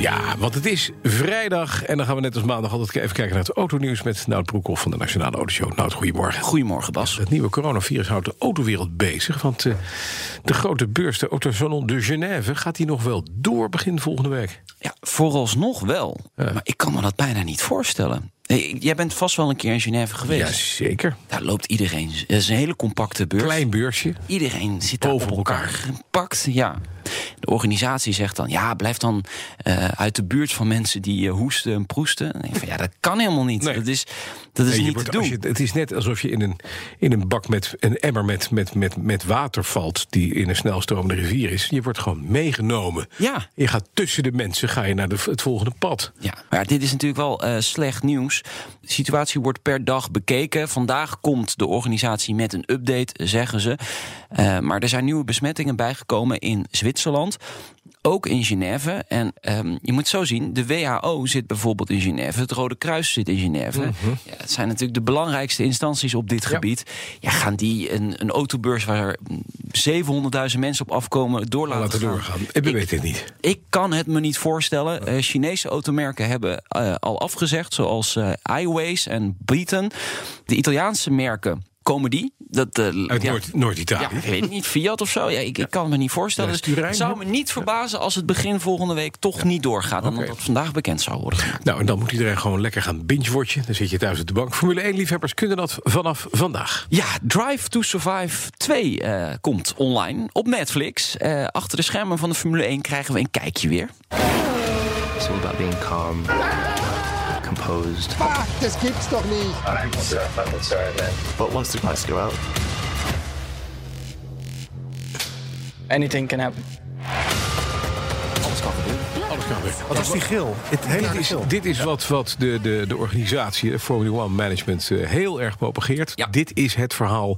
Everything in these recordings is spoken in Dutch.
Ja, want het is vrijdag en dan gaan we net als maandag altijd even kijken naar het autonieuws met Nout Broekhoff van de Nationale Autoshow. Nout, goedemorgen. Goedemorgen, Bas. Het nieuwe coronavirus houdt de autowereld bezig, want uh, de grote beurs, de Autosalon de Genève, gaat die nog wel door begin volgende week? Ja, vooralsnog wel. Ja. Maar ik kan me dat bijna niet voorstellen. Hey, jij bent vast wel een keer in Genève geweest. Jazeker. Daar loopt iedereen. Het is een hele compacte beurs. Klein beursje. Iedereen zit daar Boven op elkaar gepakt. Ja. De organisatie zegt dan, ja, blijf dan uh, uit de buurt van mensen die uh, hoesten en proesten. En van, ja, dat kan helemaal niet. Nee. Dat is, dat is Nee, niet wordt- te doen. je- het is net alsof je in een, in een bak met een emmer met, met, met, met water valt die in een snelstromende rivier is. Je wordt gewoon meegenomen. Ja. Je gaat tussen de mensen, ga je naar de, het volgende pad. Ja, maar dit is natuurlijk wel eh, slecht nieuws. De situatie wordt per dag bekeken. Vandaag komt de organisatie met een update, zeggen ze. Eh, maar er zijn nieuwe besmettingen bijgekomen in Zwitserland. Ook in Genève. En ehm, je moet zo zien: de WHO zit bijvoorbeeld in Genève. Het Rode Kruis zit in Genève. ja, het zijn natuurlijk de belangrijkste instanties op dit gebied. Ja, gaan die een, een autobeurs waar mm, 700.000 mensen op afkomen door laten, Laten gaan? doorgaan. Ik weet het niet. Ik kan het me niet voorstellen. Eh, Chinese automerken hebben eh, al afgezegd, zoals eh iWays en Beaton. De Italiaanse merken. Komen die? Dat, eh, Uit ja, Noord- Noord-Italië. ja, ik weet het niet, Fiat of zo. Ja, ik, ik kan het me niet voorstellen. Dus het zou me niet verbazen als het begin volgende week toch niet doorgaat. En dat het vandaag bekend zou worden gemaakt. Nou, en dan moet iedereen gewoon lekker gaan binge-watchen. Dan zit je thuis op de bank. Formule 1-liefhebbers kunnen dat vanaf vandaag. Ja, Drive to Survive 2 eh, komt online op Netflix. Eh, achter de schermen van de Formule 1 krijgen we een kijkje weer. It's all about being calm, composed. Ah, das gibt's doch nicht. But once the lights go out, Anything can happen. Alles kan Wat was die gil? Het hele Dit is, gil. dit is wat, wat de, de, de organisatie eh, Formula One Management eh, heel erg propageert. Ja. Dit is het verhaal,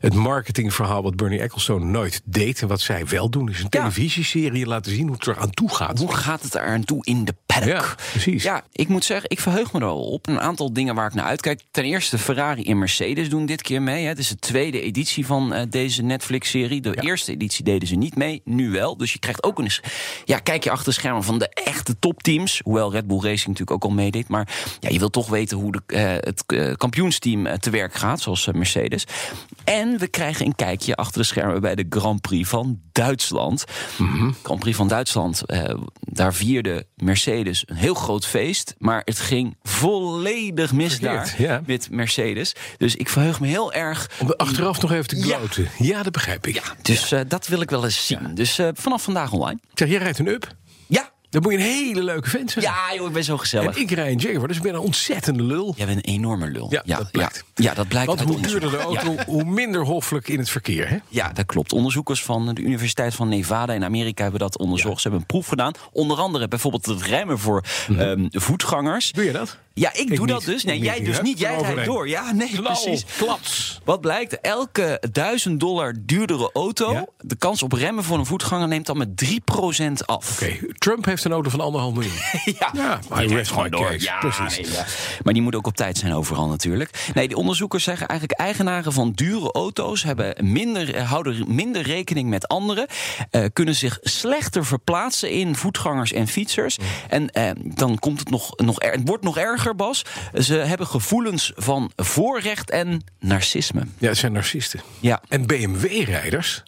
het marketingverhaal wat Bernie Ecclestone nooit deed. En wat zij wel doen, is een Ja. televisieserie laten zien hoe het er aan toe gaat. Hoe gaat het er aan toe in de paddock? Ja, precies. Ja, ik moet zeggen, ik verheug me er al op. Een aantal dingen waar ik naar uitkijk. Ten eerste, Ferrari en Mercedes doen dit keer mee. Hè. Het is de tweede editie van eh, deze Netflix-serie. De eerste editie deden ze niet mee, nu wel. Dus je krijgt ook een... Ja, kijk je achter de schermen van de echte topteams. Hoewel Red Bull Racing natuurlijk ook al meedeed. Maar ja, je wilt toch weten hoe de, eh, het eh, kampioensteam eh, te werk gaat, zoals Mercedes. En we krijgen een kijkje achter de schermen bij de Grand Prix van Duitsland. Grand Prix van Duitsland, daar vierde Mercedes een heel groot feest. Maar het ging volledig mis Verkeerd, daar ja. met Mercedes. Dus ik verheug me heel erg. Om achteraf nog even te gloten. Ja, dat begrijp ik. Ja, dus dat wil ik wel eens zien. Dus vanaf vandaag online. Zeg, jij rijdt een up. Ja, Dan moet je een hele leuke vent zijn. ja joh, ik ben zo gezellig. En ik rij een Jaguar, dus ik ben een ontzettende lul. Jij bent een enorme lul. Ja, dat blijkt. Ja, ja, dat blijkt Want hoe duurder de auto, hoe minder hoffelijk in het verkeer. Hè? Ja, dat klopt. Onderzoekers van de Universiteit van Nevada in Amerika hebben dat onderzocht. Ze hebben een proef gedaan. Onder andere bijvoorbeeld het remmen voor ehm, voetgangers. Doe je dat? Ja, ik, doe niet. dat dus. Nee, jij niet. dus niet. Jij rijdt door. Ja, nee, precies. klats. Wat blijkt? Elke 1000 dollar duurdere auto, Ja. de kans op remmen voor een voetganger neemt dan met 3% af. Oké, Trump heeft een auto van anderhalf miljoen. Ja, Ja, die I rijdt gewoon door. Ja, Precies. nee, ja. Maar die moet ook op tijd zijn overal natuurlijk. Nee, die onderzoekers zeggen eigenlijk... eigenaren van dure auto's hebben minder, eh, houden minder rekening met anderen... eh, kunnen zich slechter verplaatsen in voetgangers en fietsers. Mm. En eh, dan komt het nog, nog er, het wordt nog erger, Bas. Ze hebben gevoelens van voorrecht en narcisme. Ja, het zijn narcisten. Ja. En BMW-rijders,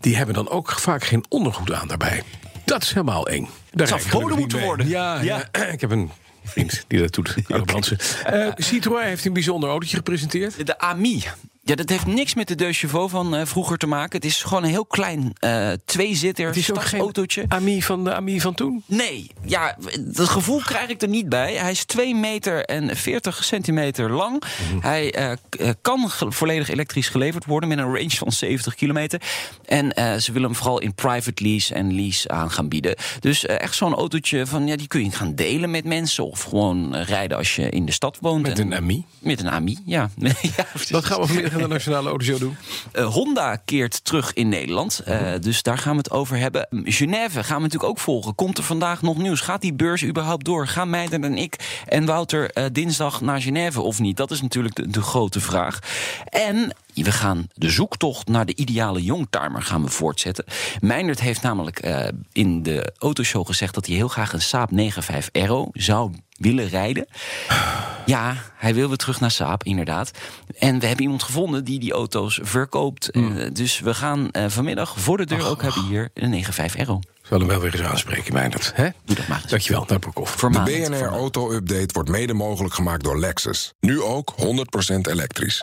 die hebben dan ook vaak geen ondergoed aan daarbij. Dat is helemaal eng. Daar zou verboden moeten mee. worden. Ja, Ja. ja. ik heb een vriend die dat doet. Karel Brandsen. Eh, Citroën heeft een bijzonder autootje gepresenteerd. De AMI. Ja, dat heeft niks met de De Chevaux van eh, vroeger te maken. Het is gewoon een heel klein eh tweezitter Het is ook geen stadsautootje. Ami van de Ami van toen. Nee, ja, dat gevoel krijg ik er niet bij. Hij is 2 meter en 40 centimeter lang. Mhm. Hij eh, kan volledig elektrisch geleverd worden met een range van 70 kilometer. En eh, ze willen hem vooral in private lease en lease aan gaan bieden. Dus eh, echt zo'n autootje van, ja, die kun je gaan delen met mensen. Of gewoon rijden als je in de stad woont. Met En- een Ami. Met een AMI, ja. Dat gaan we vanmiddag de Nationale Autoshow doen? Uh, Honda keert terug in Nederland. Uh, dus daar gaan we het over hebben. Genève gaan we natuurlijk ook volgen. Komt er vandaag nog nieuws? Gaat die beurs überhaupt door? Gaan Meijden en ik en Wouter uh, dinsdag naar Genève of niet? Dat is natuurlijk de, de grote vraag. En we gaan de zoektocht naar de ideale youngtimer gaan we voortzetten. Meindert heeft namelijk uh, in de autoshow gezegd dat hij heel graag een Saab 95 Aero zou willen rijden. Ja, hij wil weer terug naar Saab, inderdaad. En we hebben iemand gevonden die die auto's verkoopt. Mm. Uh, dus we gaan uh, vanmiddag voor de deur Och. ook hebben hier een 95 Aero. Ik zal hem wel weer eens aanspreken, Meindert. Hè? Doe dat maar eens. Dankjewel, naar Broekhoff. De BNR Auto Update wordt mede mogelijk gemaakt door Lexus. Nu ook 100% elektrisch.